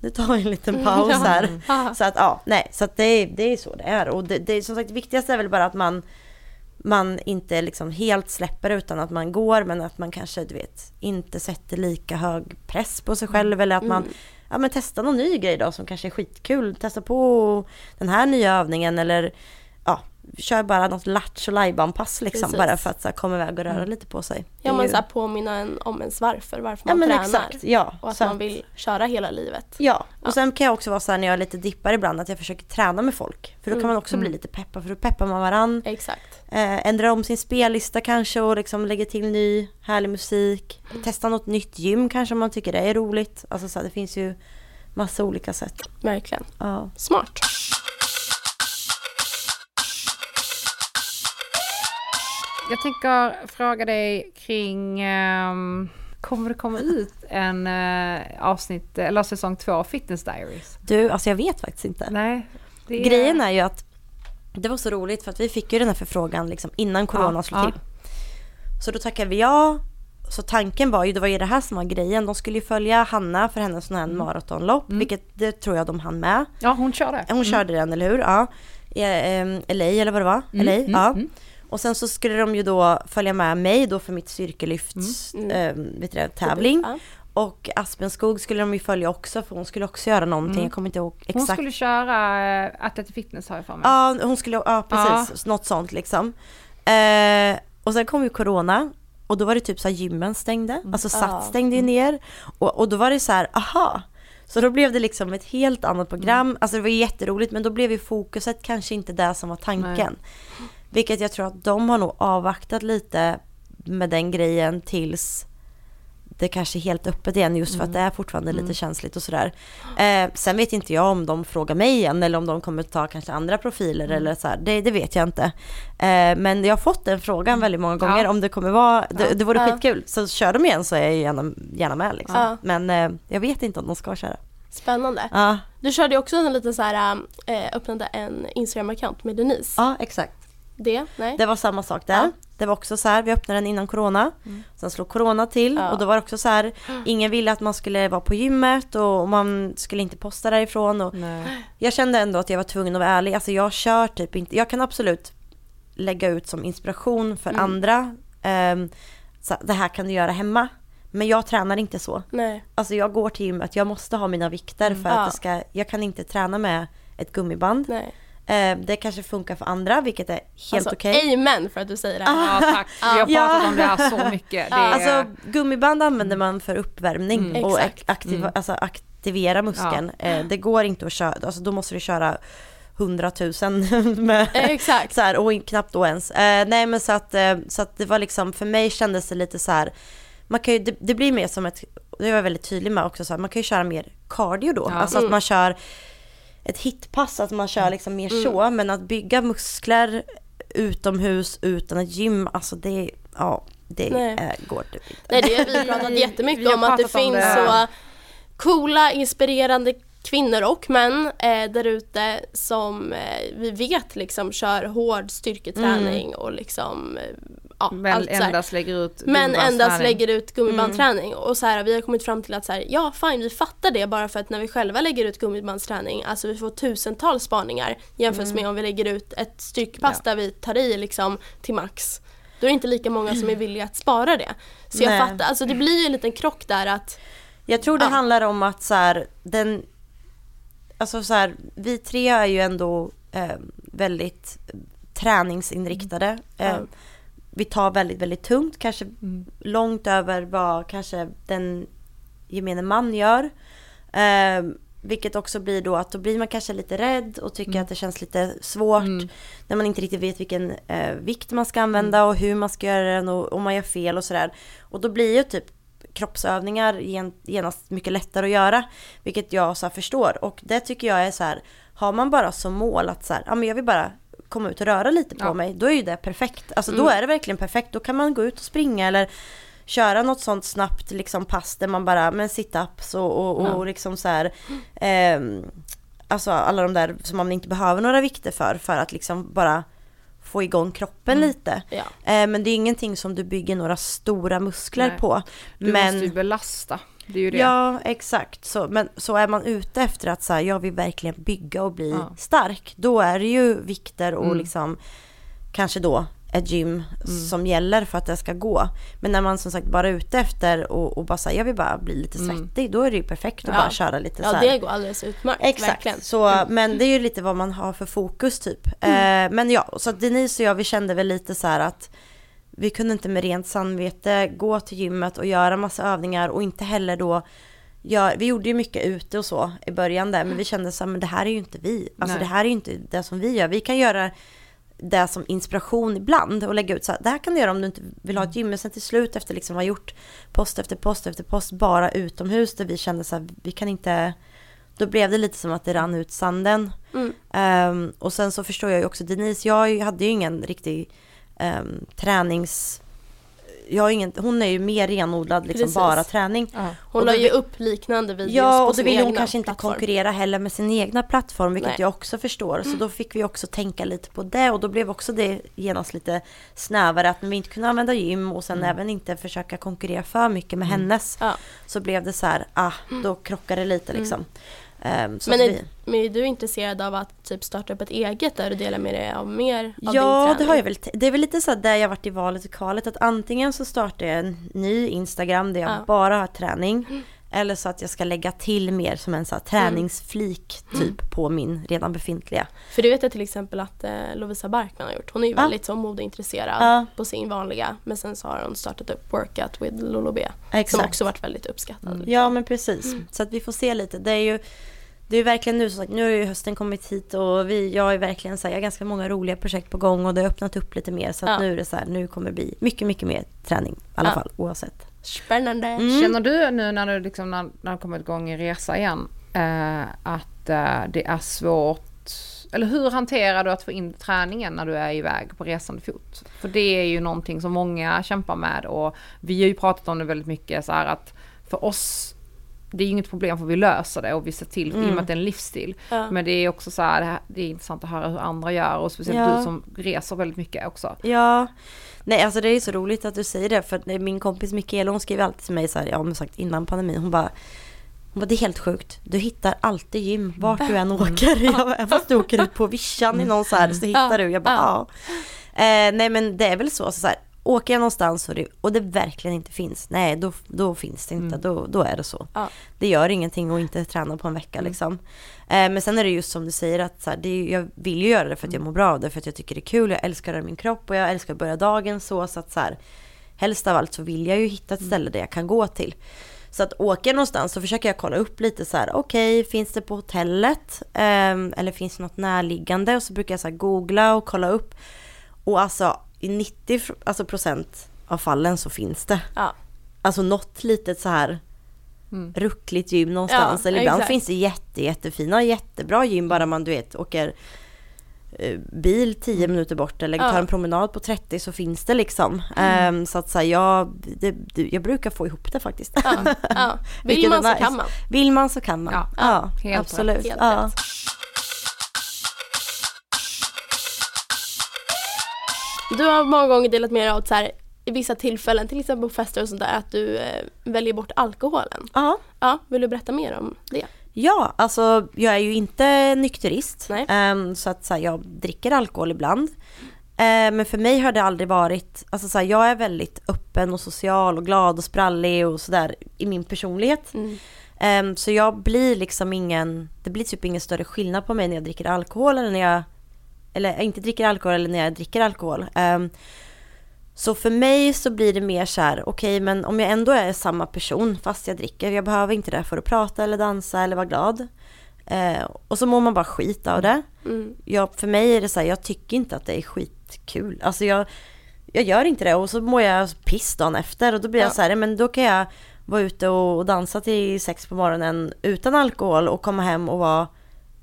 nu tar vi en liten paus här. Så att ja, nej, så att det, är- det är så det är. Och det, det som sagt det viktigaste är väl bara att man man inte liksom helt släpper utan att man går men att man kanske du vet inte sätter lika hög press på sig själv eller att man ja, men testar någon ny grej då som kanske är skitkul. Testa på den här nya övningen eller kör bara något lattjo pass liksom Precis. bara för att så här, komma iväg och röra lite på sig. Ja men ju- så här, påminna en om ens varför, varför ja man tränar. exakt, ja. Och att Så man vill köra hela livet. Ja, och Ja. sen kan jag också vara så här när jag är lite dippar ibland att jag försöker träna med folk. För då kan Mm. man också bli lite peppad för då peppar man varann. Exakt. Eh, ändra om sin spellista kanske och liksom lägga till ny härlig musik. Testa något nytt gym kanske om man tycker det är roligt. Alltså så här, det finns ju massa olika sätt. Verkligen. Ja. Smart. Jag tänker fråga dig kring, ehm, kommer det komma ut en eh, avsnitt, eller säsong två av Fitness Diaries? Du, alltså jag vet faktiskt inte. Nej. det Grejen är ju att det var så roligt för att vi fick ju den här förfrågan liksom innan corona Ja, slog ja. till. Så då tackade vi ja. Så tanken var ju, det var ju det här som var grejen. De skulle ju följa Hanna för hennes sån här Mm. maratonlopp, vilket det tror jag de hann med. Ja, hon kör det. Hon körde den, eller hur? Ja. I eh, LA eller vad det var? LA, mm, ja. Mm. Och sen så skulle de ju då följa med mig då för mitt styrkelyfts Mm. eh. Ja. Och Aspenskog skulle de ju följa också för hon skulle också göra någonting. Jag kommer inte ihåg exakt. Mm. Hon skulle köra uh, Athletic Fitness har jag för mig. Ja, hon skulle, ja precis, något sånt liksom. Eh, och sen kom ju corona och då var det typ så här gymmen stängde, alltså Ja. Sats stängde ju ner. Och, och då var det så här, aha. Så då blev det liksom ett helt annat program, alltså det var jätteroligt men då blev ju fokuset kanske inte det som var tanken. Vilket jag tror att de har nog avvaktat lite med den grejen tills det kanske är helt öppet igen just för att det är fortfarande lite känsligt och sådär. Eh, sen vet inte jag om de frågar mig igen eller om de kommer ta kanske andra profiler eller så här. Det, det vet jag inte. Eh, men jag har fått den frågan väldigt många gånger Ja. om det kommer vara, det, det vore Ja. skitkul. Så kör de igen så är jag gärna, gärna med liksom. Ja. Men eh, jag vet inte om de ska köra. Spännande. Ja, Du körde ju också en liten så här, äh, öppnade en Instagram-account med Denise. ja exakt. Det? Nej? Det var samma sak där. Ja. Det var också så här, vi öppnade den innan corona. Sen slog corona till Ja. och då var det också så här, ingen ville att man skulle vara på gymmet och man skulle inte posta därifrån. Och Nej. jag kände ändå att jag var tvungen att vara ärlig. Alltså jag kör typ inte, jag kan absolut lägga ut som inspiration för Mm. andra. ehm, så det här kan du göra hemma. Men jag tränar inte så. Nej. Alltså jag går till gymmet, jag måste ha mina vikter för Ja. att det ska, jag kan inte träna med ett gummiband. Nej. Eh, det kanske funkar för andra, vilket är helt Alltså, okej. amen för att du säger det här. Ja, tack. Vi har pratat Ja. om det här så mycket. Det är, Alltså gummiband använder man för uppvärmning Mm. och aktiva, Mm. alltså, aktivera muskeln. Eh, det går inte att köra, alltså då måste du köra hundratusen med Exakt. så här, och knappt då ens. Eh, nej men så att, så att det var liksom, för mig kändes det lite så här, man kan ju, det, det blir mer som ett, det var jag väldigt tydlig med också, så här, man kan ju köra mer cardio då. Ja. Alltså att Mm. man kör ett hitpass, att man kör liksom mer Mm. så, men att bygga muskler utomhus utan ett gym, alltså det, ja, det Nej. eh, går typ inte. Nej det har vi pratat Vi jättemycket har om att det finns det. så coola, inspirerande kvinnor och män eh, där ute som eh, vi vet liksom kör hård styrketräning och liksom eh, ja, men allt endast lägger ut Men endast lägger ut gummibandsträning och så här, vi har kommit fram till att så här, ja fine vi fattar det bara för att när vi själva lägger ut gummibandsträning, alltså vi får tusentals spaningar jämfört med om vi lägger ut ett styrkepass Ja. där vi tar i liksom till max. Då är det inte lika många som är villiga att spara det. Så jag Nej. fattar, alltså det blir ju en liten krock där att Jag tror det Ja. handlar om att så här, den, alltså så här, vi tre är ju ändå eh, väldigt träningsinriktade. Eh, Ja. Vi tar väldigt, väldigt tungt, kanske Mm. långt över vad kanske den gemene man gör. Eh, vilket också blir då att då blir man kanske lite rädd och tycker att det känns lite svårt. Mm. När man inte riktigt vet vilken eh, vikt man ska använda och hur man ska göra den och om man gör fel och sådär. Och då blir ju typ kroppsövningar gen, genast mycket lättare att göra. Vilket jag så förstår. Och det tycker jag är så här, har man bara som mål att så här, ja men jag vill bara komma ut och röra lite på Ja. mig. Då är ju det perfekt. Alltså då Mm. är det verkligen perfekt. Då kan man gå ut och springa eller köra något sånt snabbt liksom pass där man bara, men sit-ups och, och, och Ja. liksom så här. ehm, alltså alla de där som man inte behöver några vikter för, för att liksom bara få igång kroppen lite. Ja. Eh, men det är ingenting som du bygger några stora muskler Nej. på. Du men måste ju belasta. Det är ju det. Ja, exakt. Så, men så är man ute efter att så här, jag vill verkligen bygga och bli Ja. stark, då är det ju vikter och Mm. liksom kanske då ett gym som gäller för att det ska gå. Men när man som sagt bara är ute efter och, och bara säger jag vill bara bli lite Mm. svettig, då är det ju perfekt att Ja. bara köra lite så ja, här. det går alldeles utmärkt. Exakt, Verkligen. så, men det är ju lite vad man har för fokus typ. Eh, men ja, så att Denise och jag vi kände väl lite så här att vi kunde inte med rent samvete gå till gymmet och göra massa övningar och inte heller då gör, vi gjorde ju mycket ute och så i början där men vi kände så här, men det här är ju inte vi. Alltså Nej. det här är ju inte det som vi gör. Vi kan göra det som inspiration ibland och lägga ut så här, det här kan du göra om du inte vill ha ett gym. Men sen till slut efter liksom ha gjort post efter post efter post bara utomhus där vi kände så här, vi kan inte då blev det lite som att det rann ut sanden. Mm. Ehm, och sen så förstår jag ju också Denise, jag hade ju ingen riktig um, tränings... Jag har ingen, hon är ju mer renodlad liksom Precis. bara träning. Ja. Hon la ju upp liknande videos Ja, på och då sin vill hon kanske inte plattform. konkurrera heller med sin egna plattform, vilket Nej. jag också förstår. Så då fick vi också tänka lite på det och då blev också det genast lite snävare att vi inte kunde använda gym och sen även inte försöka konkurrera för mycket med hennes. Ja. Så blev det så här, ah, då krockar det lite liksom. Ehm, så Men vi, men är du intresserad av att typ starta upp ett eget där du delar med dig av mer av Ja, din det har jag väl. Det är väl lite så där jag varit i valet och kvalet att antingen så startar jag en ny Instagram där jag Ja. bara har träning. Eller så att jag ska lägga till mer som en så träningsflik typ på min redan befintliga. För det vet jag till exempel att eh, Lovisa Barkman har gjort. Hon är ju Ja. väldigt så modeintresserad Ja. på sin vanliga. Men sen så har hon startat upp Workout with Lolo B. Som Exakt. också varit väldigt uppskattad. liksom. Ja men precis. Så att vi får se lite. Det är ju det är verkligen nu som sagt, nu har ju hösten kommit hit och vi, jag är verkligen så här, jag har ganska många roliga projekt på gång och det har öppnat upp lite mer så att Ja. nu är det så här, nu kommer det bli mycket, mycket mer träning i alla Ja. fall oavsett. Spännande. Mm. Känner du nu när du liksom, när, när du kommit igång i resa igen, eh, att eh, det är svårt, eller hur hanterar du att få in träningen när du är iväg på resande fot? För det är ju någonting som många kämpar med och vi har ju pratat om det väldigt mycket så här att för oss det är ju inget problem för vi löser det och vi ser till, i och med att det är en livsstil. Ja. Men det är också så här, det, är intressant att höra hur andra gör och speciellt Ja. du som reser väldigt mycket också. Ja, nej alltså det är så roligt att du säger det för min kompis Mikaela hon skriver alltid till mig så här, ja men sagt innan pandemin, hon bara hon bara, det är helt sjukt. Du hittar alltid gym vart du än åker. Jag, även fast du åker ut på vischan i någon så här så hittar du. Jag bara ja. Eh, nej men det är väl så. så, så här, åker jag någonstans och det, och det verkligen inte finns. Nej då, då finns det inte. Då, då är det så. Ja. Det gör ingenting att inte träna på en vecka liksom. Eh, men sen är det just som du säger att så här, det jag vill ju göra det för att jag mår bra av det. För att jag tycker det är kul. Jag älskar min kropp och jag älskar att börja dagen så. så att så här, helst av allt så vill jag ju hitta ett ställe där jag kan gå till. Så att åker jag någonstans så försöker jag kolla upp lite så här, okej, finns det på hotellet? Ehm, eller finns det något närliggande? Och så brukar jag så googla och kolla upp. Och alltså i 90 fr- alltså, procent av fallen så finns det. Ja. Alltså något litet så här Mm. ruckligt gym någonstans. Ja, eller ibland exakt. finns det jätte, jättefina, jättebra gym bara man du vet åker eh, bil 10 minuter bort eller Ja. tar en promenad på 30 så finns det liksom. Ehm, så att här, jag, det, jag brukar få ihop det faktiskt. Ja. Ja. Vill man är så nice. kan man. Vill man så kan man. Ja, absolut. helt rätt. Du har många gånger delat med dig av så här, i vissa tillfällen, till exempel på fester och sånt där, att du eh, väljer bort alkoholen. Ja. Ja, vill du berätta mer om det? Ja, alltså jag är ju inte nykterist. Ehm, så att så här, jag dricker alkohol ibland. Ehm, men för mig har det aldrig varit, alltså så här, jag är väldigt öppen och social och glad och sprallig och sådär i min personlighet. Mm. Ehm, så jag blir liksom ingen, det blir typ ingen större skillnad på mig när jag dricker alkohol eller när jag, eller inte dricker alkohol eller när jag dricker alkohol. Ehm, så för mig så blir det mer så här, okej men om jag ändå är samma person fast jag dricker, jag behöver inte det för att prata eller dansa eller vara glad. Eh, och så mår man bara skit av det. Mm. Jag, för mig är det så här, jag tycker inte att det är skitkul. Alltså jag, jag gör inte det och så mår jag piss dagen efter och då blir jag Ja. så här, men då kan jag vara ute och dansa till sex på morgonen utan alkohol och komma hem och vara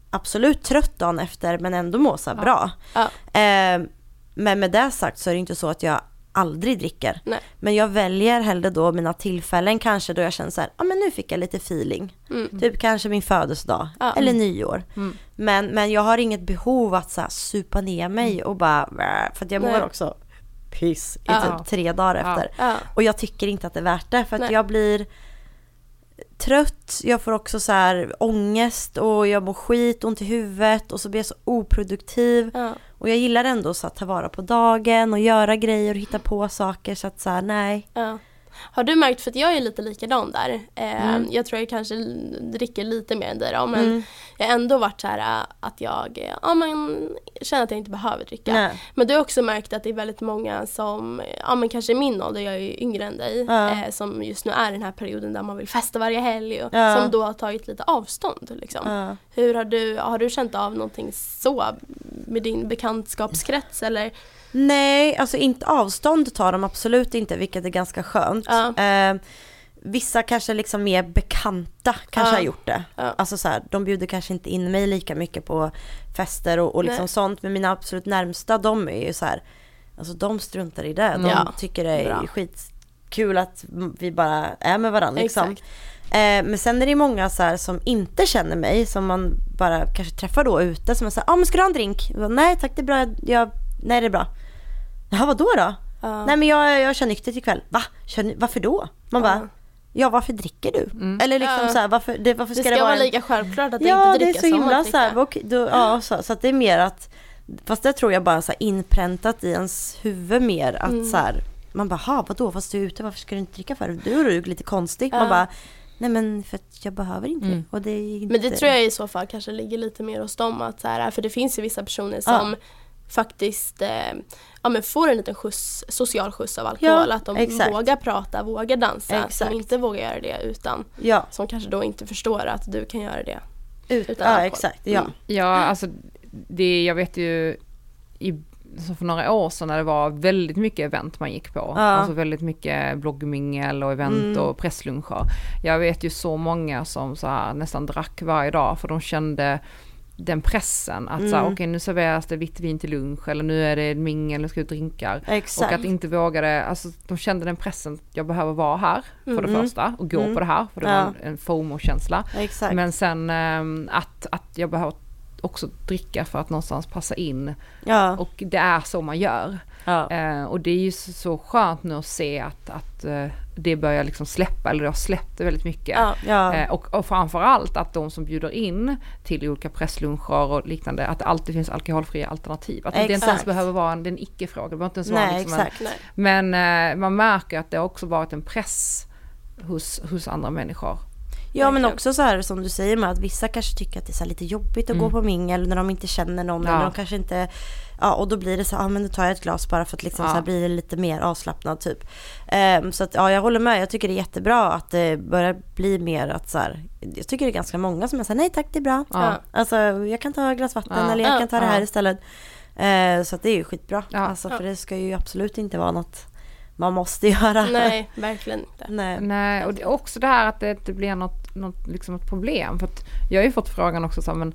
absolut trött dagen efter men ändå må så Ja. bra. Ja. Eh, men med det sagt så är det inte så att jag aldrig dricker. Nej. Men jag väljer hellre då mina tillfällen kanske då jag känner så här, ja men nu fick jag lite feeling. Mm. Typ kanske min födelsedag Ja. eller nyår. Mm. Men, men jag har inget behov att så här, supa ner mig och bara, för att jag mår Nej. också piss i Ja. typ tre dagar efter. Och jag tycker inte att det är värt det för att Nej. jag blir trött, jag får också så här ångest och jag mår skit, ont i huvudet och så blir jag så oproduktiv. Ja. Och jag gillar ändå så att ta vara på dagen och göra grejer och hitta på saker så att så här, nej. Ja. Har du märkt, för att jag är lite likadan där. Eh, Mm. Jag tror jag kanske dricker lite mer än dig då, men Mm. jag har ändå varit så här äh, att jag äh, ja, men, känner att jag inte behöver dricka. nej. Men du har också märkt att det är väldigt många som, ja men kanske i min ålder, jag är ju yngre än dig, Ja. eh, som just nu är i den här perioden där man vill festa varje helg och Ja. som då har tagit lite avstånd. Liksom. Ja. Hur har du, har du känt av någonting så med din bekantskapskrets eller? Nej, alltså inte avstånd tar de absolut inte, vilket är ganska skönt. Ja. Eh, vissa kanske liksom mer bekanta kanske Ja. har gjort det. Ja. Alltså så här, de bjuder kanske inte in mig lika mycket på fester och, och liksom Nej. sånt. Men mina absolut närmsta, de är ju så här, alltså de struntar i det. De Ja. tycker det är Bra. skitkul att vi bara är med varandra liksom. Exakt. Eh, men sen är det många så här som inte känner mig, som man bara kanske träffar då ute, som är såhär, ja ah, men ska du ha en drink? Bara, nej tack det är bra, jag, nej det är bra. Jaha vadå då? Ja. Nej men jag, jag kör nyktert ikväll. Va? Kör, varför då? Man Ja. bara, ja varför dricker du? Eller liksom Ja. så här, varför, det, varför Det ska ska det vara vara en- lika självklart att Ja inte det är dricka så himla så här, dricka. okej, då, ja, så, så att det är mer att, fast det tror jag bara så här inpräntat i ens huvud mer att Mm. så här, man bara, vadå fast du är ute, varför ska du inte dricka för? Du är ju lite konstig. Ja. Man bara, nej men för att jag behöver inte Mm. det. Och det är inte... Men det tror jag i så fall kanske ligger lite mer hos dem att så här, för det finns ju vissa personer som faktiskt eh, ja, men får en liten skjuts, social skjuts av alkohol. Ja, att de exakt. vågar prata, vågar dansa. Exakt. Som inte vågar göra det utan Ja, som kanske då inte förstår att du kan göra det. ut, Utan ja alkohol. exakt. Ja. Mm. Ja, alltså det, jag vet ju i, så för några år sedan när det var väldigt mycket event man gick på. Ja. Alltså väldigt mycket bloggmingel och event Mm. och pressluncher. Jag vet ju så många som så här nästan drack varje dag för de kände den pressen att så Mm. okej nu serveras det vitt vin till lunch eller nu är det mingel, nu ska vi drinkar. Exakt. Och att inte vågade, alltså de kände den pressen, jag behöver vara här för det Mm. första och gå Mm. på det här för det Ja. var en, en FOMO-känsla. Men sen ehm, att, att jag behöver också dricka för att någonstans passa in ja. och det är så man gör. ja. Eh, och det är ju så, så skönt nu att se att, att eh, det börjar liksom släppa, eller det har släppt väldigt mycket. Ja. Eh, och, och framförallt att de som bjuder in till olika pressluncher och liknande, att det alltid finns alkoholfria alternativ. Att det inte ens behöver vara en, en icke-fråga, det behöver inte ens vara Nej liksom en, exakt. Nej. Men eh, man märker att det har också varit en press hos, hos andra människor. Ja men också så här som du säger med att vissa kanske tycker att det är här lite jobbigt att Mm. gå på mingel när de inte känner någon Ja. eller de kanske inte Ja och då blir det så ja men då tar jag ett glas bara för att liksom Ja. så här blir lite mer avslappnad typ. Ehm, så att ja jag håller med, jag tycker det är jättebra att det börjar bli mer att så här, Jag tycker det är ganska många som är såhär nej tack det är bra. Ja. Alltså jag kan ta ett glas vatten eller jag Ja. kan ta det här istället. Ehm, så att det är ju skitbra. Alltså för det ska ju absolut inte vara något man måste göra. Nej, verkligen inte. Nej. Nej, och det är också det här att det inte blir något, något, liksom ett problem. För att jag har ju fått frågan också så här, men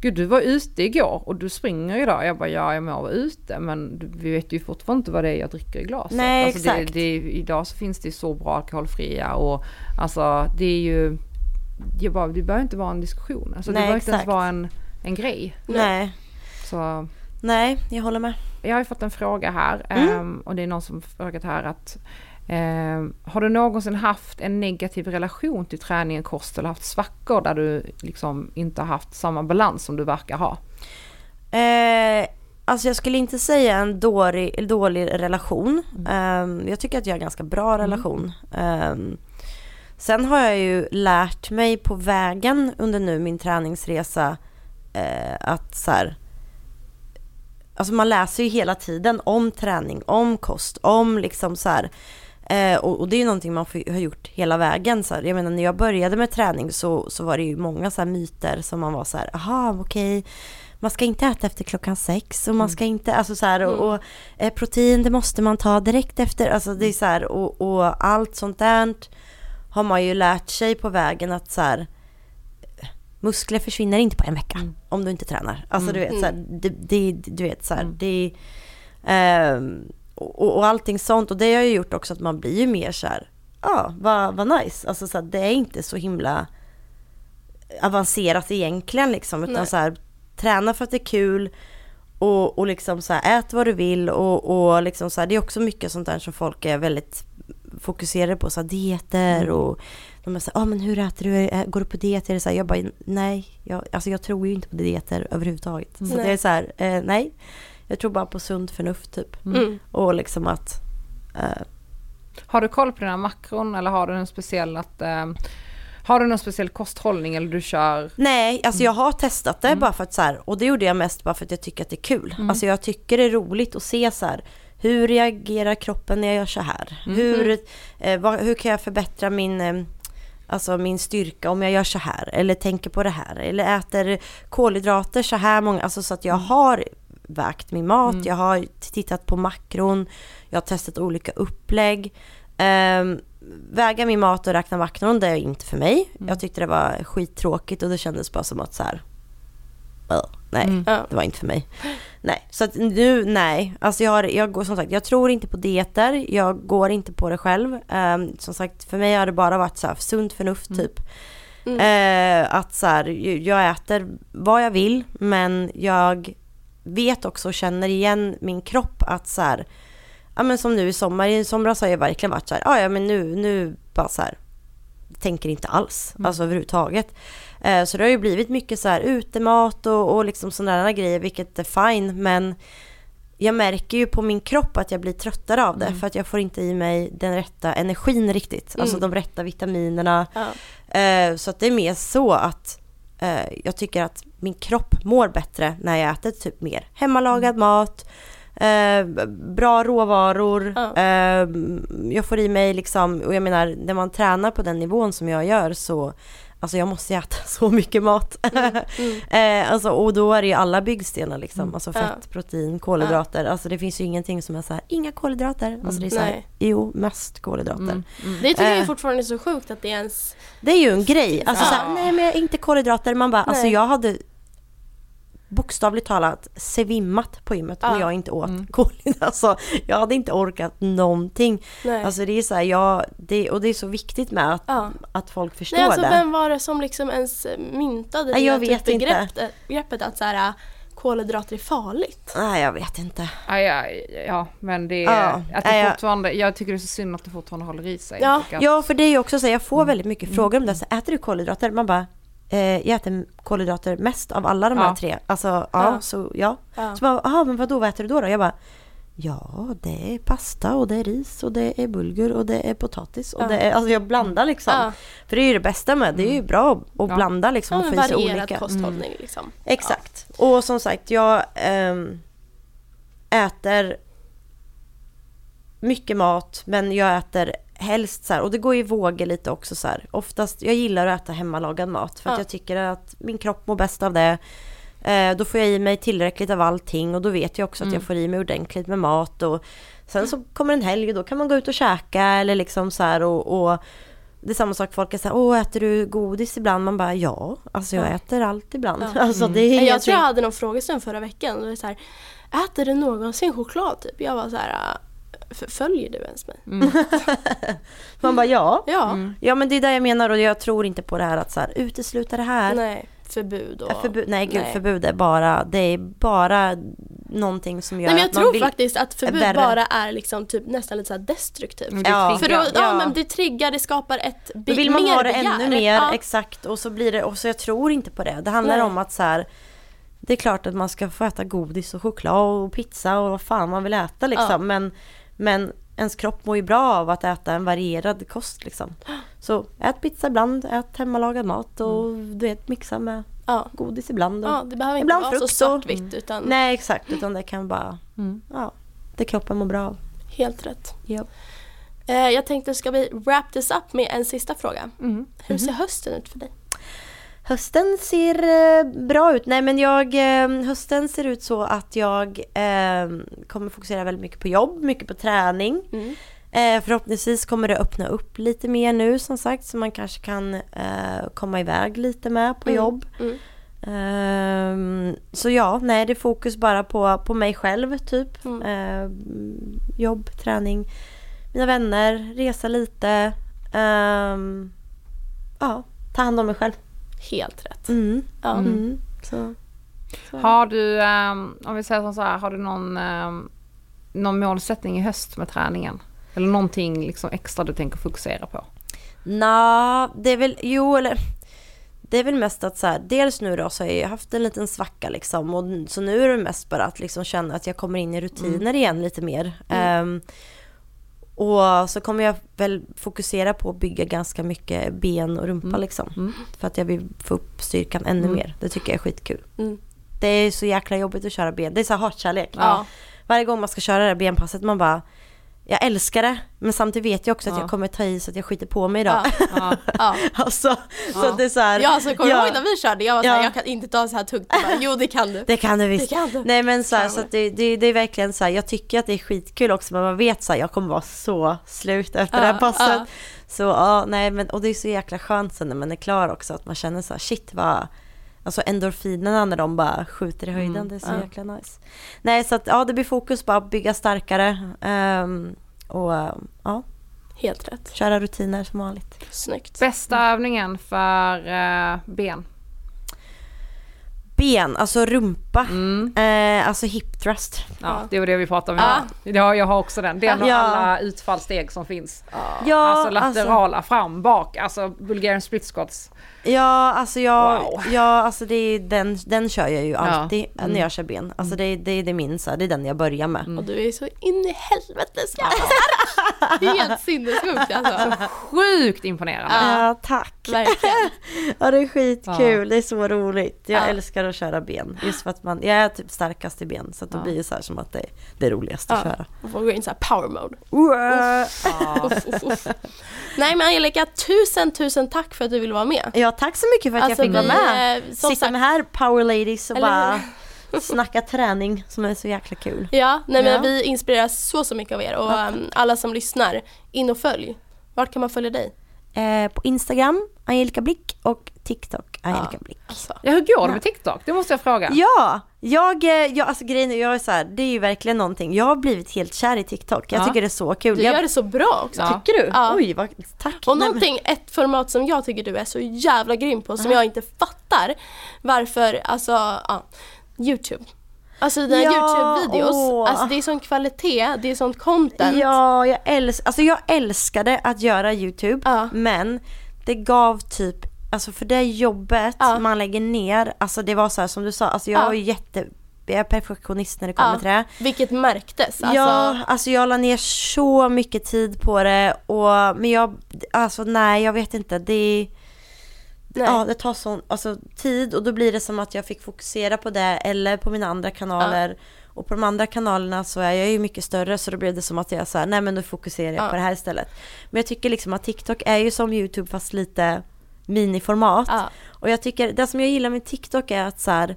gud du var ute igår och du springer ju idag. Jag bara, ja jag må vara ute men vi vet ju fortfarande inte vad det är jag dricker i glaset. Nej, alltså, det, exakt. det, idag så finns det ju så bra alkoholfria och alltså det är ju, jag bara, det behöver inte vara en diskussion. Alltså det Nej, behöver inte ens vara en, en grej. Nej. Så Nej, jag håller med. jag har ju fått en fråga här Mm. ehm, och det är någon som frågat här att ehm, har du någonsin haft en negativ relation till träning och kost eller haft svackor där du liksom inte har haft samma balans som du verkar ha? Eh, alltså jag skulle inte säga en dålig, dålig relation. Ehm, jag tycker att jag har en ganska bra relation. Ehm, sen har jag ju lärt mig på vägen under nu min träningsresa eh, att så här, Alltså man läser ju hela tiden om träning, om kost, om liksom så här. Eh, och, och det är ju någonting man har gjort hela vägen. Så här. Jag menar när jag började med träning så, så var det ju många så här myter som man var så här, aha okej, man ska inte äta efter klockan sex och man ska inte, alltså så här, och, och eh, protein det måste man ta direkt efter, alltså det är så här, och, och allt sånt där har man ju lärt sig på vägen att så här, muskler försvinner inte på en vecka Mm. Om du inte tränar. Alltså Mm. du vet så här, det, det, du vet så här, Mm. det ehm, och, och allting sånt och det har ju gjort också att man blir ju mer så här, ja vad, vad nice, alltså så här, det är inte så himla avancerat egentligen liksom utan Nej. så här, träna för att det är kul och, och liksom så här, ät vad du vill och, och liksom så här, det är också mycket sånt där som folk är väldigt fokuserade på, så här, dieter och de är så här, ah, men hur äter du, går du på diet? Är det så här, jag bara, nej, jag, alltså jag tror ju inte på dieter överhuvudtaget. Så Nej. det är så här, eh, nej, jag tror bara på sunt förnuft typ. Mm. Och liksom att, eh, Har du koll på dina makron eller har du en speciell att eh, har du någon speciell kosthållning eller du kör? Nej, alltså jag har testat det bara för att så här, och det gjorde jag mest bara för att jag tycker att det är kul. Alltså jag tycker det är roligt att se så här, hur reagerar kroppen när jag gör så här? Hur, eh, vad, hur kan jag förbättra min, eh, alltså min styrka om jag gör så här? Eller tänker på det här? Eller äter kolhydrater så här många, alltså så att jag har vägt min mat, jag har tittat på makron, jag har testat olika upplägg. Um, väga min mat och räkna makron, det är inte för mig. Jag tyckte det var skittråkigt och det kändes bara som att så här, "Ugh, nej, Ja. det var inte för mig. Nej, så att nu, nej. Alltså jag, har, jag går som sagt, jag tror inte på dieter, jag går inte på det själv. Ehm, som sagt, för mig har det bara varit så här sunt förnuft typ. Eh, att så här, jag äter vad jag vill, men jag vet också och känner igen min kropp att så här, ja men som nu i sommar, i somras har jag verkligen varit så här, "Ah, ja men nu, nu bara så här, tänker inte alls, alltså överhuvudtaget. Eh, så det har ju blivit mycket så här utemat och, och liksom sådana grejer, vilket är fine, men jag märker ju på min kropp att jag blir tröttare av det för att jag får inte i mig den rätta energin riktigt, alltså de rätta vitaminerna. Ja. Eh, så att det är mer så att eh, jag tycker att min kropp mår bättre när jag äter typ mer hemmalagad mat, eh, b- bra råvaror, Ja. jag får i mig liksom, och jag menar när man tränar på den nivån som jag gör så Alltså jag måste äta så mycket mat. eh, alltså, och då är det ju alla byggstenar liksom. Alltså Ja. fett, protein, kolhydrater. Alltså det finns ju ingenting som är så här, inga kolhydrater. Alltså det är så här, jo, mest kolhydrater. Mm, mm. Det tycker jag Eh. fortfarande är så sjukt att det ens... Det är ju en grej. Alltså Ja. så här, nej men jag- inte kolhydrater. Man bara, alltså Nej. jag hade bokstavligt talat svimmat på gymmet Ja. om jag inte åt kolhydrater. Alltså jag hade inte orkat någonting. Nej. Alltså det är så här, jag, det, och det är så viktigt med att, Ja. att folk förstår Nej, alltså det. vem var det som liksom ens myntade Nej, jag det vet inte. begreppet, begreppet att så här, kolhydrater är farligt? Nej jag vet inte. Ja, ja, ja, men det Ja, är, att det ja, ja. fortfarande, jag tycker det är så synd att det fortfarande håller i sig. Ja. Och att- Ja för det är ju också så här, jag får väldigt mycket frågor om det. Så, här, äter du kolhydrater? Man bara, eh, jag äter kolhydrater mest av alla de här Ja. tre. Alltså ja, Ja. så ja. Ja. Så bara, aha, men vadå, vad äter du då, då? Jag bara, ja det är pasta och det är ris och det är bulgur och det är potatis och det är, alltså jag blandar liksom. Ja. För det är ju det bästa med, det är ju bra att blanda liksom Ja, och få i sig varierad olika. kosthållning liksom. Exakt. Och som sagt, jag ehm, äter mycket mat men jag äter helst så här, och det går i vågor lite också så här. Oftast, jag gillar att äta hemmalagad mat för att Ja. jag tycker att min kropp mår bäst av det. Eh, då får jag i mig tillräckligt av allting och då vet jag också att jag får i mig ordentligt med mat och sen så kommer en helg och då kan man gå ut och käka eller liksom så här och, och det är samma sak, folk är såhär, åh äter du godis ibland? Man bara, ja, alltså jag Ja. äter allt ibland. Ja. Alltså det är Nej, Jag tror jag hade någon frågestund förra veckan och det är så här, äter du någonsin choklad typ? Jag var så här, följer du ens mig? Man bara ja. Ja, Ja men det är det jag menar och jag tror inte på det här att så här, utesluta det här. nej, förbud och... Ja, Förbud, nej gud Nej. förbud är bara, det är bara någonting som gör Nej men jag att man tror vill, faktiskt att förbud värre. bara är liksom typ nästan lite så här destruktivt. Mm, Ja. För då, ja, Ja. men det triggar, det skapar ett då vill man mer ha det begär. ännu mer, Ja. exakt och så blir det, och så jag tror inte på det. Det handlar Nej. om att så här, det är klart att man ska få äta godis och choklad och pizza och vad fan man vill äta liksom Ja. men, men ens kropp mår ju bra av att äta en varierad kost liksom. Så ät pizza ibland, ät hemmalagad mat och Mm. du vet mixa med Ja. godis ibland. Och, ja, det behöver inte Ibland vara så och- svartvitt utan Nej exakt, utan det kan bara, Mm. ja, det kroppen mår bra av. helt rätt. Ja. Eh, jag tänkte, ska vi wrap this up med en sista fråga? Mm. Hur ser hösten ut för dig? Hösten ser eh, bra ut. Nej men jag, eh, hösten ser ut så att jag eh, kommer fokusera väldigt mycket på jobb, mycket på träning. Mm. Eh, förhoppningsvis kommer det öppna upp lite mer nu som sagt så man kanske kan eh, komma iväg lite med på Mm. jobb. Mm. Ehm, så ja, nej det är fokus bara på, på mig själv typ. Mm. Ehm, jobb, träning, mina vänner, resa lite. Ehm, ja, ta hand om mig själv. Helt rätt. Mm. Ja. Mm. Så. så. Har du, ehm, om vi säger så här, har du någon, ehm, någon målsättning i höst med träningen? Eller någonting liksom extra du tänker fokusera på? Nå, det är väl, jo eller det är väl mest att så här, dels nu då så har jag haft en liten svacka liksom och så nu är det mest bara att liksom känna att jag kommer in i rutiner igen lite mer. Ehm, och så kommer jag väl fokusera på att bygga ganska mycket ben och rumpa liksom. Mm. För att jag vill få upp styrkan ännu Mm. mer. Det tycker jag är skitkul. Mm. Det är så jäkla jobbigt att köra ben. Det är så hatkärlek. Ja. Varje gång man ska köra det här benpasset man bara jag älskar det men samtidigt vet jag också att Ja. jag kommer ta i så att jag skiter på mig idag. Ja. Ja. Alltså, så att det är så här, Ja, så kommer du Ja. ihåg när vi körde? Jag var såhär, Ja. jag kan inte ta så här tungt. Du bara, jo det kan du. Det kan du visst. Det kan du. Nej men så, här, så du. att det, det, det är verkligen så här, jag tycker att det är skitkul också men man vet så här, jag kommer vara så slut efter det här passet. Så ja, nej men och det är så jäkla skönt sen när man är klar också att man känner så här, shit vad Alltså endorfinerna när de bara skjuter i höjden, Mm, det är så ja. jäkla nice. Nej så att ja det blir fokus bara att bygga starkare ehm, och ja, Helt rätt. köra rutiner som vanligt. Snyggt. Bästa övningen för eh, ben? Ben, alltså rumpa, Mm. eh, alltså hip thrust. Ja, det var det vi pratade om. Ja. Ja, jag har också den. Den och Ja. alla utfallssteg som finns. Ja, alltså laterala, fram, bak, alltså Bulgarian split squats. Ja, alltså jag, Wow. ja, alltså det är den, den kör jag ju alltid Mm. när jag kör ben. Alltså det, det, det är min så det är den jag börjar med. Mm. Och du är så in i helvete jävla. Helt sinnessjukt alltså. Sjukt imponerande. Ja. Ja, tack. Verkligen. Ja, det är skitkul. Ja. Det är så roligt. Jag Ja. älskar att köra ben. Just för att man, jag är typ starkast i ben. Så att då Ja. blir det så här som att det är det roligaste att Ja. köra. Man får gå in så här power mode. Ja. Uff, uff, uff. Nej men Angelica, tusen tusen tack för att du ville vara med. Ja, tack så mycket för att Alltså, jag fick vara med. eh, som Sitta sagt- med här power ladies och bara snacka träning som är så jäkla kul. Ja, nej men Ja. vi inspireras så så mycket av er och Ja, um, alla som lyssnar, in och följ. Vart kan man följa dig? Eh, på Instagram, Angelica Blick och TikTok, Angelica Blick. Alltså. Ja, hur går det med TikTok? Det måste jag fråga. Ja, jag, eh, jag, alltså grejen är, jag är så här, det är ju verkligen någonting. Jag har blivit helt kär i TikTok. Jag Ja. tycker det är så kul. Du jag, gör det så bra också. Ja. Tycker du? Ja. Oj, vad, tack. Och någonting, ett format som jag tycker du är så jävla grym på som jag inte fattar varför, alltså, ja, Youtube. Alltså dina Ja, Youtube-videos, åh. alltså det är sån kvalitet, det är sånt content. Ja, jag, älsk, alltså jag älskade att göra YouTube, Ja. men det gav typ, alltså för det jobbet Ja. man lägger ner, alltså det var så här som du sa, alltså jag Ja. var jätte, jag är perfektionist när det kommer Ja, till det. Vilket märktes. Alltså, Ja, alltså jag la ner så mycket tid på det och, men jag, alltså nej jag vet inte, det nej. Ja, det tar sån alltså, tid och då blir det som att jag fick fokusera på det eller på mina andra kanaler. Och på de andra kanalerna så är jag ju mycket större så då blev det som att jag sa nej men då fokuserar jag Ja. på det här istället. Men jag tycker liksom att TikTok är ju som YouTube fast lite miniformat. Ja. Och jag tycker, det som jag gillar med TikTok är att så här,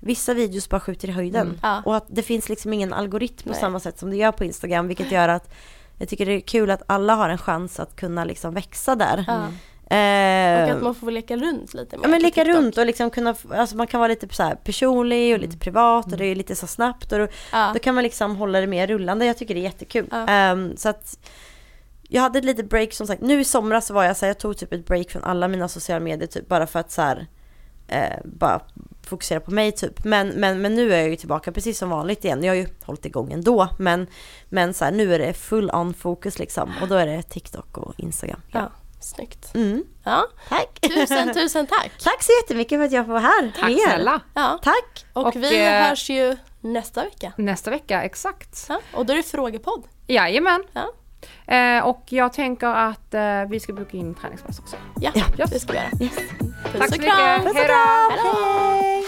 vissa videos bara skjuter i höjden. Mm. Ja. Och att det finns liksom ingen algoritm på Nej. samma sätt som det gör på Instagram vilket gör att jag tycker det är kul att alla har en chans att kunna liksom växa där. Ja. Eh, Och att man får leka runt lite mer Ja men leka TikTok. runt och liksom kunna, alltså man kan vara lite så här personlig och lite privat och det är lite så snabbt och då, Ja. då kan man liksom hålla det mer rullande. Jag tycker det är jättekul. Ja. Ehm, så att jag hade ett litet break som sagt, nu i somras så var jag så här, jag tog typ ett break från alla mina sociala medier typ bara för att så här, eh, bara fokusera på mig typ. Men, men, men nu är jag ju tillbaka precis som vanligt igen. Jag har ju hållit igång ändå men, men så här, nu är det full on fokus liksom och då är det TikTok och Instagram. Ja, snyggt. Mm, Ja, tack! tusen tusen tack. Tack så jättemycket för att jag får vara här Tack snälla. Ja. Tack! Och, Och, vi eh, hörs ju nästa vecka. Nästa vecka, exakt. Ja, och då är det frågepodd. Jajamän. Ja. Eh, och jag tänker att eh, vi ska boka in träningspass också. Ja, Ja. det ska vi göra. Yes. Puss Tack så och kram. mycket. Hej då! Hej då. Hej!